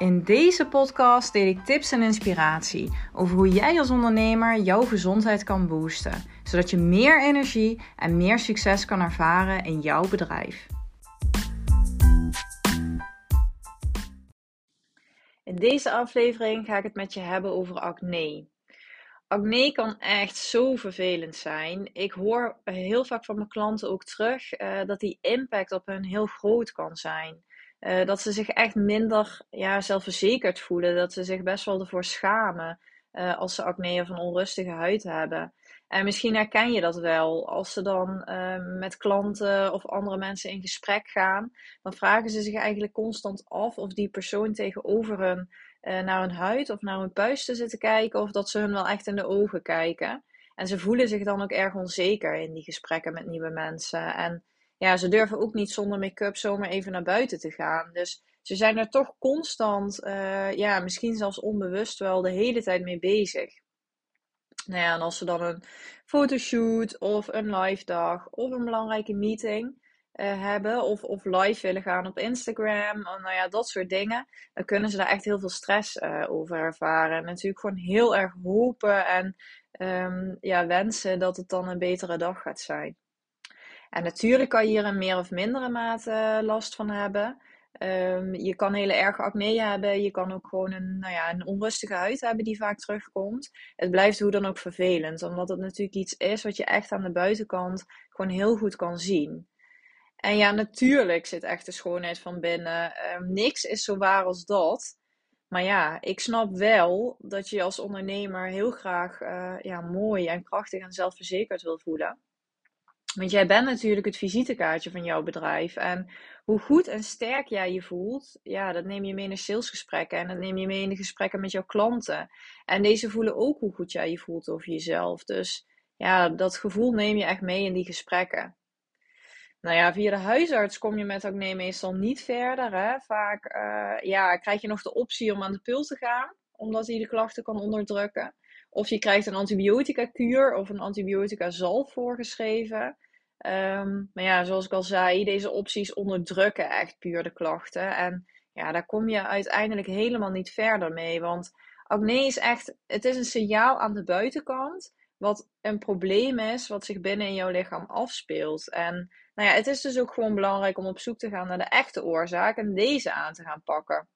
In deze podcast deel ik tips en inspiratie over hoe jij als ondernemer jouw gezondheid kan boosten, zodat je meer energie en meer succes kan ervaren in jouw bedrijf. In deze aflevering ga ik het met je hebben over acne. Acne kan echt zo vervelend zijn. Ik hoor heel vaak van mijn klanten ook terug uh, dat die impact op hen heel groot kan zijn. Uh, dat ze zich echt minder ja, zelfverzekerd voelen. Dat ze zich best wel ervoor schamen uh, als ze acne of een onrustige huid hebben. En misschien herken je dat wel. Als ze dan uh, met klanten of andere mensen in gesprek gaan, dan vragen ze zich eigenlijk constant af of die persoon tegenover hun naar hun huid of naar hun puisten zit te kijken, of dat ze hun wel echt in de ogen kijken. En ze voelen zich dan ook erg onzeker in die gesprekken met nieuwe mensen. En ja, ze durven ook niet zonder make-up zomaar even naar buiten te gaan. Dus ze zijn er toch constant, uh, ja, misschien zelfs onbewust wel de hele tijd mee bezig. Nou ja, en als ze dan een fotoshoot of een live dag of een belangrijke meeting uh, hebben of, of live willen gaan op Instagram, nou ja, dat soort dingen, dan kunnen ze daar echt heel veel stress over ervaren. En natuurlijk gewoon heel erg hopen en um, ja, wensen dat het dan een betere dag gaat zijn. En natuurlijk kan je hier een meer of mindere mate last van hebben. Um, je kan hele erge acne hebben. Je kan ook gewoon een, nou ja, een onrustige huid hebben die vaak terugkomt. Het blijft hoe dan ook vervelend. Omdat het natuurlijk iets is wat je echt aan de buitenkant gewoon heel goed kan zien. En ja, natuurlijk zit echt de schoonheid van binnen. Um, niks is zo waar als dat. Maar ja, ik snap wel dat je als ondernemer heel graag uh, ja, mooi en krachtig en zelfverzekerd wil voelen. Want jij bent natuurlijk het visitekaartje van jouw bedrijf. En hoe goed en sterk jij je voelt, ja, dat neem je mee in de salesgesprekken. En dat neem je mee in de gesprekken met jouw klanten. En deze voelen ook hoe goed jij je voelt over jezelf. Dus ja, dat gevoel neem je echt mee in die gesprekken. Nou ja, via de huisarts kom je met acne meestal niet verder. Hè? Vaak uh, ja, krijg je nog de optie om aan de pil te gaan, omdat hij de klachten kan onderdrukken. Of je krijgt een antibiotica-kuur of een antibiotica-zalf voorgeschreven. Um, maar ja, zoals ik al zei, deze opties onderdrukken echt puur de klachten. En ja, daar kom je uiteindelijk helemaal niet verder mee. Want acne is echt, het is een signaal aan de buitenkant. Wat een probleem is, wat zich binnen in jouw lichaam afspeelt. En nou ja, het is dus ook gewoon belangrijk om op zoek te gaan naar de echte oorzaak en deze aan te gaan pakken.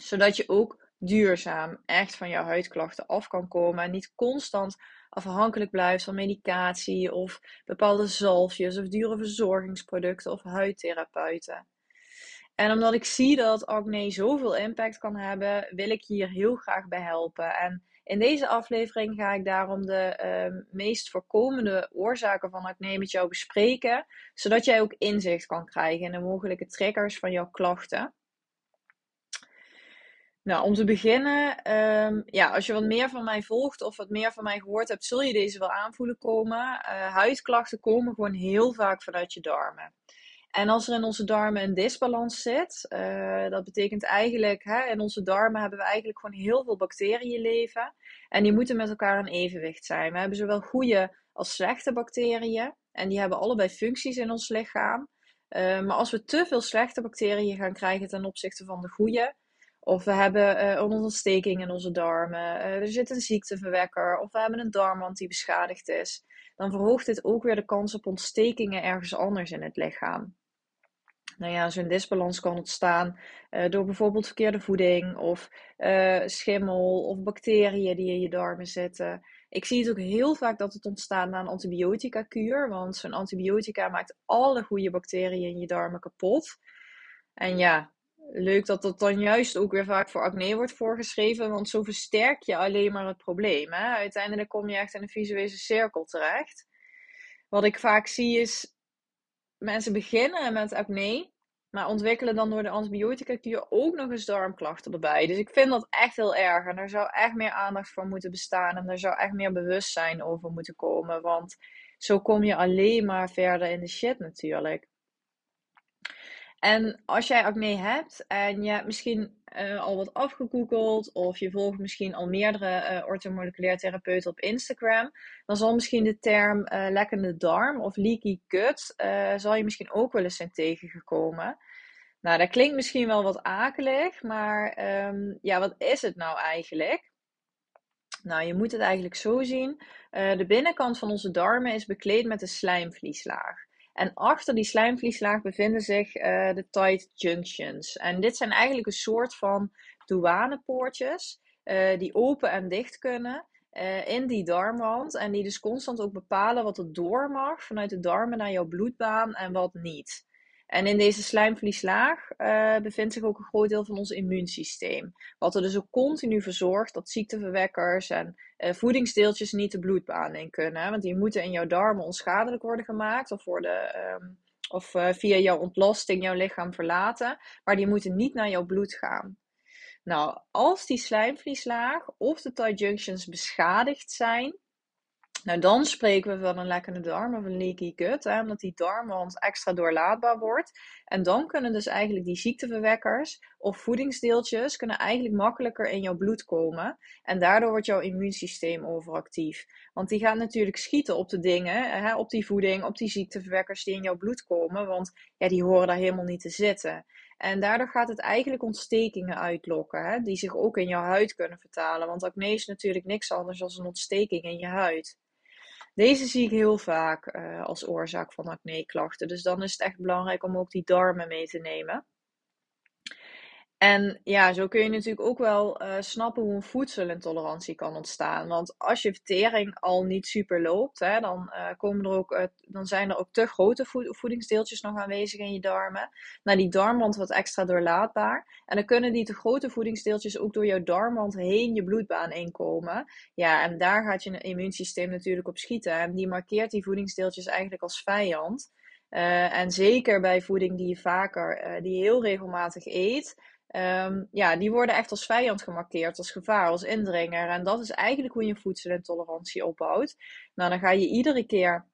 Zodat je ook duurzaam echt van jouw huidklachten af kan komen. En niet constant afhankelijk blijft van medicatie of bepaalde zalfjes of dure verzorgingsproducten of huidtherapeuten. En omdat ik zie dat acne zoveel impact kan hebben, wil ik hier heel graag bij helpen. En in deze aflevering ga ik daarom de uh, meest voorkomende oorzaken van acne met jou bespreken, zodat jij ook inzicht kan krijgen in de mogelijke triggers van jouw klachten. Nou, om te beginnen, um, ja, als je wat meer van mij volgt of wat meer van mij gehoord hebt, zul je deze wel aanvoelen komen. Uh, huidklachten komen gewoon heel vaak vanuit je darmen. En als er in onze darmen een disbalans zit, uh, dat betekent eigenlijk, hè, in onze darmen hebben we eigenlijk gewoon heel veel bacteriën leven. En die moeten met elkaar in evenwicht zijn. We hebben zowel goede als slechte bacteriën. En die hebben allebei functies in ons lichaam. Uh, maar als we te veel slechte bacteriën gaan krijgen ten opzichte van de goede, of we hebben uh, een ontsteking in onze darmen. Uh, er zit een ziekteverwekker. Of we hebben een darmwand die beschadigd is. Dan verhoogt dit ook weer de kans op ontstekingen ergens anders in het lichaam. Nou ja, zo'n disbalans kan ontstaan uh, door bijvoorbeeld verkeerde voeding of schimmel of bacteriën die in je darmen zitten. Ik zie het ook heel vaak dat het ontstaat na een antibiotica-kuur, want zo'n antibiotica maakt alle goede bacteriën in je darmen kapot. En ja, leuk dat dat dan juist ook weer vaak voor acne wordt voorgeschreven, want zo versterk je alleen maar het probleem. Hè? Uiteindelijk kom je echt in een visuele cirkel terecht. Wat ik vaak zie is, mensen beginnen met acne, maar ontwikkelen dan door de antibiotica-kuur ook nog eens darmklachten erbij. Dus ik vind dat echt heel erg en er zou echt meer aandacht voor moeten bestaan en er zou echt meer bewustzijn over moeten komen, want zo kom je alleen maar verder in de shit natuurlijk. En als jij acne hebt en je hebt misschien uh, al wat afgegoogeld of je volgt misschien al meerdere uh, orthomoleculair therapeuten op Instagram, dan zal misschien de term uh, lekkende darm of leaky gut, zal je misschien ook wel eens zijn tegengekomen. Nou, dat klinkt misschien wel wat akelig, maar ehm, ja, wat is het nou eigenlijk? Nou, je moet het eigenlijk zo zien. De binnenkant van onze darmen is bekleed met een slijmvlieslaag. En achter die slijmvlieslaag bevinden zich uh, de tight junctions. En dit zijn eigenlijk een soort van douanepoortjes uh, die open en dicht kunnen in die darmwand. En die dus constant ook bepalen wat er door mag vanuit de darmen naar jouw bloedbaan en wat niet. En in deze slijmvlieslaag uh, bevindt zich ook een groot deel van ons immuunsysteem. Wat er dus ook continu voor zorgt dat ziekteverwekkers en uh, voedingsdeeltjes niet de bloedbaan in kunnen. Want die moeten in jouw darmen onschadelijk worden gemaakt of, um, of uh, via jouw ontlasting jouw lichaam verlaten. Maar die moeten niet naar jouw bloed gaan. Nou, als die slijmvlieslaag of de tight junctions beschadigd zijn, nou, dan spreken we van een lekkende darm of een leaky gut, hè, omdat die darmwand extra doorlaatbaar wordt. En dan kunnen dus eigenlijk die ziekteverwekkers of voedingsdeeltjes kunnen eigenlijk makkelijker in jouw bloed komen. En daardoor wordt jouw immuunsysteem overactief. Want die gaat natuurlijk schieten op de dingen, hè, op die voeding, op die ziekteverwekkers die in jouw bloed komen, want ja, die horen daar helemaal niet te zitten. En daardoor gaat het eigenlijk ontstekingen uitlokken, hè, die zich ook in jouw huid kunnen vertalen. Want acne is natuurlijk niks anders dan een ontsteking in je huid. Deze zie ik heel vaak uh, als oorzaak van acne-klachten. Dus dan is het echt belangrijk om ook die darmen mee te nemen. En ja, zo kun je natuurlijk ook wel uh, snappen hoe een voedselintolerantie kan ontstaan. Want als je vertering al niet super loopt, hè, dan, uh, komen er ook, uh, dan zijn er ook te grote voedingsdeeltjes nog aanwezig in je darmen. Nou, die darmwand wordt extra doorlaatbaar. En dan kunnen die te grote voedingsdeeltjes ook door jouw darmwand heen je bloedbaan inkomen. Ja, en daar gaat je immuunsysteem natuurlijk op schieten. En die markeert die voedingsdeeltjes eigenlijk als vijand. en zeker bij voeding die je vaker, die je heel regelmatig eet. Um, ja, die worden echt als vijand gemarkeerd, als gevaar, als indringer. En dat is eigenlijk hoe je voedselintolerantie opbouwt. Nou, dan ga je iedere keer.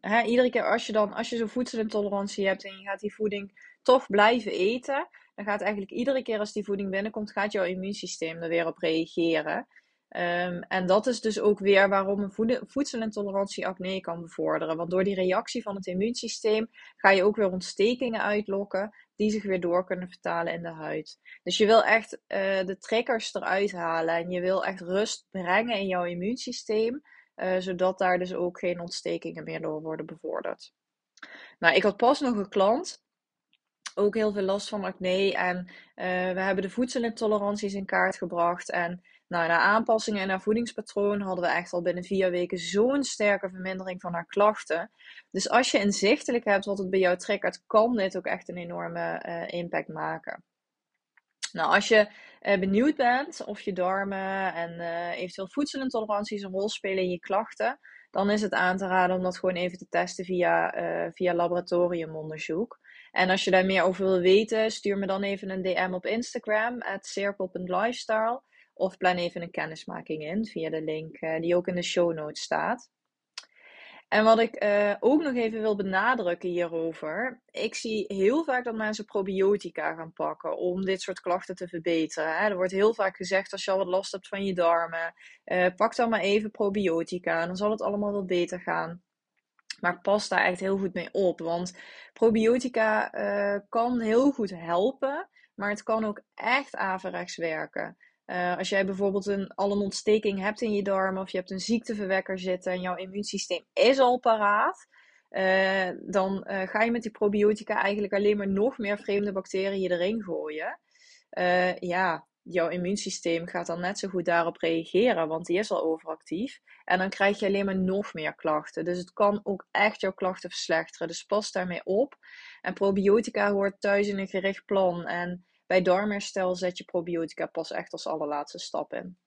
Hè, iedere keer als je dan, als je zo'n voedselintolerantie hebt en je gaat die voeding toch blijven eten, dan gaat eigenlijk iedere keer als die voeding binnenkomt, gaat jouw immuunsysteem er weer op reageren. Um, en dat is dus ook weer waarom een voedselintolerantie acne kan bevorderen. Want door die reactie van het immuunsysteem ga je ook weer ontstekingen uitlokken die zich weer door kunnen vertalen in de huid. Dus je wil echt uh, de triggers eruit halen en je wil echt rust brengen in jouw immuunsysteem, uh, zodat daar dus ook geen ontstekingen meer door worden bevorderd. Nou, ik had pas nog een klant ook heel veel last van acne. En uh, we hebben de voedselintoleranties in kaart gebracht. En nou, na aanpassingen in haar voedingspatroon hadden we echt al binnen vier weken zo'n sterke vermindering van haar klachten. Dus als je inzichtelijk hebt wat het bij jou triggert, kan dit ook echt een enorme uh, impact maken. Nou, als je uh, benieuwd bent of je darmen en uh, eventueel voedselintoleranties een rol spelen in je klachten, dan is het aan te raden om dat gewoon even te testen via, via laboratoriumonderzoek. En als je daar meer over wil weten, stuur me dan even een DM op Instagram, at circle.lifestyle. Of plan even een kennismaking in via de link uh, die ook in de show notes staat. En wat ik uh, ook nog even wil benadrukken hierover. Ik zie heel vaak dat mensen probiotica gaan pakken om dit soort klachten te verbeteren. Hè. Er wordt heel vaak gezegd als je al wat last hebt van je darmen. Uh, pak dan maar even probiotica en dan zal het allemaal wat beter gaan. Maar pas daar echt heel goed mee op. Want probiotica uh, kan heel goed helpen. Maar het kan ook echt averechts werken. Uh, als jij bijvoorbeeld een, al een ontsteking hebt in je darm of je hebt een ziekteverwekker zitten en jouw immuunsysteem is al paraat, uh, dan ga je met die probiotica eigenlijk alleen maar nog meer vreemde bacteriën erin gooien. ja, jouw immuunsysteem gaat dan net zo goed daarop reageren, want die is al overactief. En dan krijg je alleen maar nog meer klachten. Dus het kan ook echt jouw klachten verslechteren. Dus pas daarmee op. En probiotica hoort thuis in een gericht plan. En bij darmherstel zet je probiotica pas echt als allerlaatste stap in.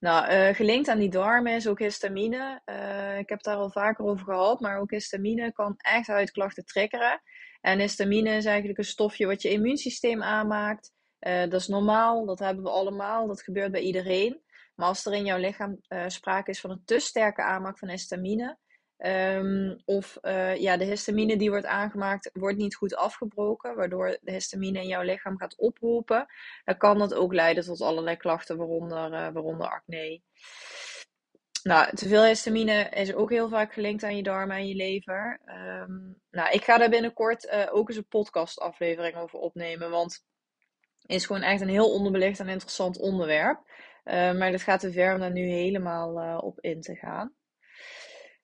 Nou, uh, gelinkt aan die darmen is ook histamine. Uh, ik heb daar al vaker over gehad, maar ook histamine kan echt huidklachten triggeren. En histamine is eigenlijk een stofje wat je immuunsysteem aanmaakt. Uh, dat is normaal, dat hebben we allemaal, dat gebeurt bij iedereen. Maar als er in jouw lichaam sprake is van een te sterke aanmaak van histamine, Um, of uh, ja, de histamine die wordt aangemaakt, wordt niet goed afgebroken, waardoor de histamine in jouw lichaam gaat oproepen. Dan kan dat ook leiden tot allerlei klachten, waaronder, waaronder acne. Nou, te veel histamine is ook heel vaak gelinkt aan je darmen en je lever. Ehm, nou, ik ga daar binnenkort ook eens een podcastaflevering over opnemen, want is gewoon echt een heel onderbelicht en interessant onderwerp. Uh, maar dat gaat te ver om daar nu helemaal uh, op in te gaan.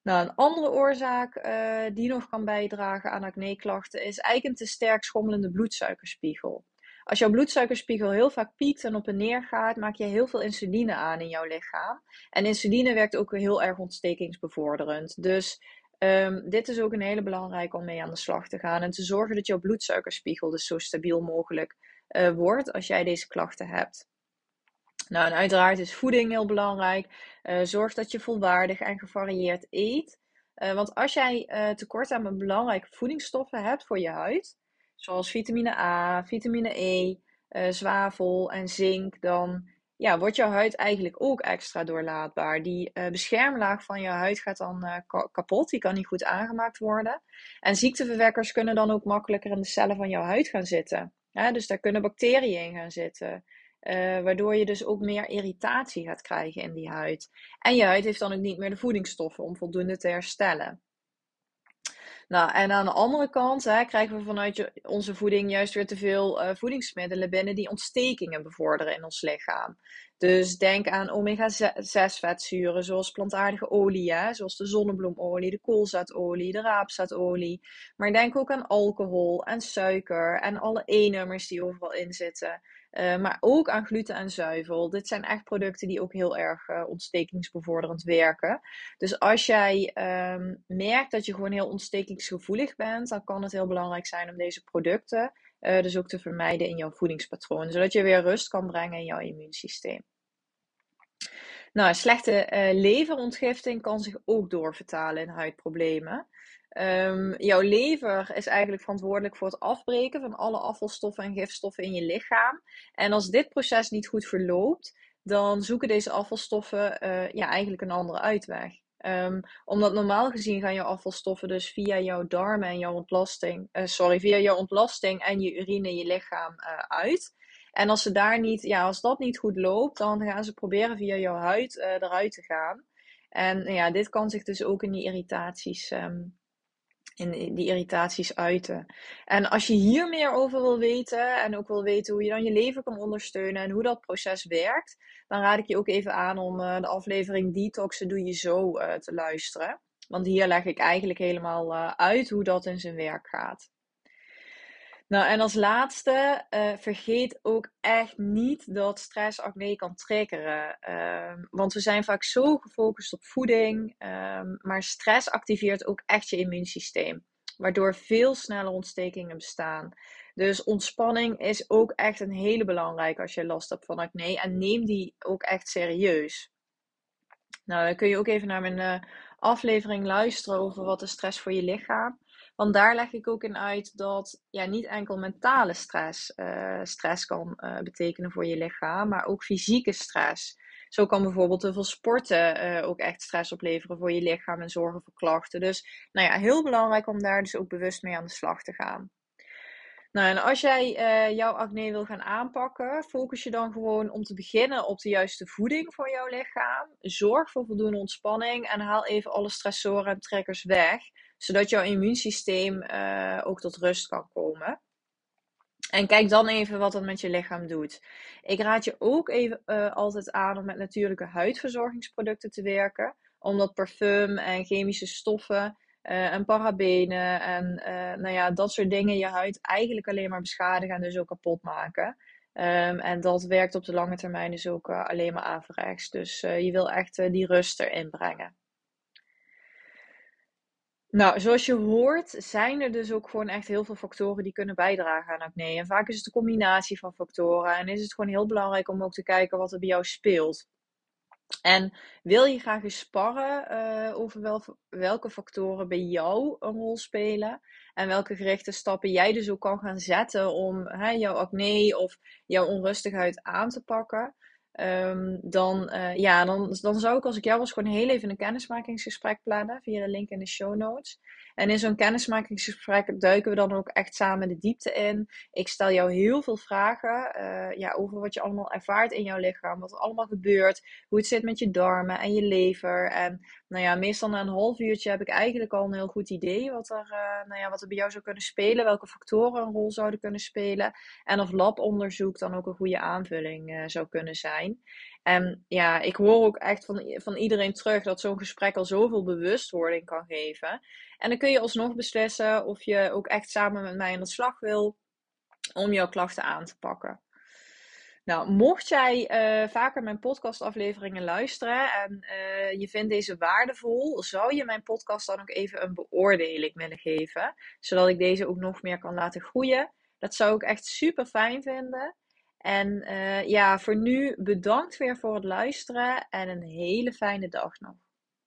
Nou, een andere oorzaak uh, die nog kan bijdragen aan acne-klachten is eigenlijk een te sterk schommelende bloedsuikerspiegel. Als jouw bloedsuikerspiegel heel vaak piekt en op en neer gaat, maak je heel veel insuline aan in jouw lichaam. En insuline werkt ook heel erg ontstekingsbevorderend. Dus um, dit is ook een hele belangrijke om mee aan de slag te gaan. En te zorgen dat jouw bloedsuikerspiegel dus zo stabiel mogelijk uh, wordt als jij deze klachten hebt. Nou, uiteraard is voeding heel belangrijk. Uh, zorg dat je volwaardig en gevarieerd eet. Uh, want als jij tekort aan belangrijke voedingsstoffen hebt voor je huid, zoals vitamine A, vitamine E, zwavel en zink, dan ja, wordt jouw huid eigenlijk ook extra doorlaatbaar. Die beschermlaag van je huid gaat dan kapot, die kan niet goed aangemaakt worden. En ziekteverwekkers kunnen dan ook makkelijker in de cellen van jouw huid gaan zitten. Ja, dus daar kunnen bacteriën in gaan zitten. Uh, waardoor je dus ook meer irritatie gaat krijgen in die huid. En je huid heeft dan ook niet meer de voedingsstoffen om voldoende te herstellen. Nou, en aan de andere kant hè, krijgen we vanuit onze voeding juist weer te veel uh, voedingsmiddelen binnen die ontstekingen bevorderen in ons lichaam. Dus denk aan omega-6 vetzuren, zoals plantaardige olie, zoals de zonnebloemolie, de koolzaadolie, de raapzaadolie. Maar denk ook aan alcohol en suiker en alle E-nummers die overal in zitten. Uh, maar ook aan gluten en zuivel. Dit zijn echt producten die ook heel erg uh, ontstekingsbevorderend werken. Dus als jij um, merkt dat je gewoon heel ontstekingsgevoelig bent, dan kan het heel belangrijk zijn om deze producten uh, dus ook te vermijden in jouw voedingspatroon. Zodat je weer rust kan brengen in jouw immuunsysteem. Nou, slechte leverontgifting kan zich ook doorvertalen in huidproblemen. Um, jouw lever is eigenlijk verantwoordelijk voor het afbreken van alle afvalstoffen en gifstoffen in je lichaam. En als dit proces niet goed verloopt, dan zoeken deze afvalstoffen uh, ja, eigenlijk een andere uitweg. Um, omdat normaal gezien gaan jouw afvalstoffen dus via jouw darmen en jouw ontlasting, uh, sorry, via jouw ontlasting en je urine je lichaam uh, uit. En als ze daar niet, ja, als dat niet goed loopt, dan gaan ze proberen via jouw huid eruit te gaan. En ja, dit kan zich dus ook in die irritaties um, in die irritaties uiten. En als je hier meer over wil weten en ook wil weten hoe je dan je leven kan ondersteunen en hoe dat proces werkt, dan raad ik je ook even aan om uh, de aflevering Detoxen doe je zo uh, te luisteren. Want hier leg ik eigenlijk helemaal uh, uit hoe dat in zijn werk gaat. Nou, en als laatste, uh, vergeet ook echt niet dat stress acne kan triggeren. Uh, want we zijn vaak zo gefocust op voeding, uh, maar stress activeert ook echt je immuunsysteem. Waardoor veel sneller ontstekingen bestaan. Dus ontspanning is ook echt een hele belangrijke als je last hebt van acne. En neem die ook echt serieus. Nou, dan kun je ook even naar mijn eh, aflevering luisteren over wat is stress voor je lichaam. Want daar leg ik ook in uit dat ja, niet enkel mentale stress uh, stress kan uh, betekenen voor je lichaam, maar ook fysieke stress. Zo kan bijvoorbeeld te veel sporten uh, ook echt stress opleveren voor je lichaam en zorgen voor klachten. Dus nou ja, heel belangrijk om daar dus ook bewust mee aan de slag te gaan. Nou, en als jij jouw acne wil gaan aanpakken, focus je dan gewoon om te beginnen op de juiste voeding voor jouw lichaam. Zorg voor voldoende ontspanning en haal even alle stressoren en trekkers weg zodat jouw immuunsysteem uh, ook tot rust kan komen. En kijk dan even wat dat met je lichaam doet. Ik raad je ook even uh, altijd aan om met natuurlijke huidverzorgingsproducten te werken. Omdat parfum en chemische stoffen uh, en parabenen en nou ja, dat soort dingen je huid eigenlijk alleen maar beschadigen en dus ook kapot maken. Um, en dat werkt op de lange termijn dus ook alleen maar averechts. Dus je wil echt die rust erin brengen. Nou, zoals je hoort, zijn er dus ook gewoon echt heel veel factoren die kunnen bijdragen aan acne. En vaak is het een combinatie van factoren. En is het gewoon heel belangrijk om ook te kijken wat er bij jou speelt. En wil je graag eens sparren uh, over wel, welke factoren bij jou een rol spelen? En welke gerichte stappen jij dus ook kan gaan zetten om hè, jouw acne of jouw onrustigheid aan te pakken? Um, dan, uh, ja, dan, dan zou ik als ik jou was gewoon heel even een kennismakingsgesprek plannen via de link in de show notes. En in zo'n kennismakingsgesprek duiken we dan ook echt samen de diepte in. Ik stel jou heel veel vragen uh, ja, over wat je allemaal ervaart in jouw lichaam, wat er allemaal gebeurt, hoe het zit met je darmen en je lever. En nou ja, meestal na een half uurtje heb ik eigenlijk al een heel goed idee wat er, uh, nou ja, wat er bij jou zou kunnen spelen, welke factoren een rol zouden kunnen spelen. En of labonderzoek dan ook een goede aanvulling zou kunnen En ja, ik hoor ook echt van, van iedereen terug dat zo'n gesprek al zoveel bewustwording kan geven. En dan kun je alsnog beslissen of je ook echt samen met mij aan de slag wil om jouw klachten aan te pakken. Nou, mocht jij uh, vaker mijn podcastafleveringen luisteren en uh, je vindt deze waardevol, zou je mijn podcast dan ook even een beoordeling willen geven, zodat ik deze ook nog meer kan laten groeien. Dat zou ik echt super fijn vinden. En uh, ja, voor nu bedankt weer voor het luisteren en een hele fijne dag nog.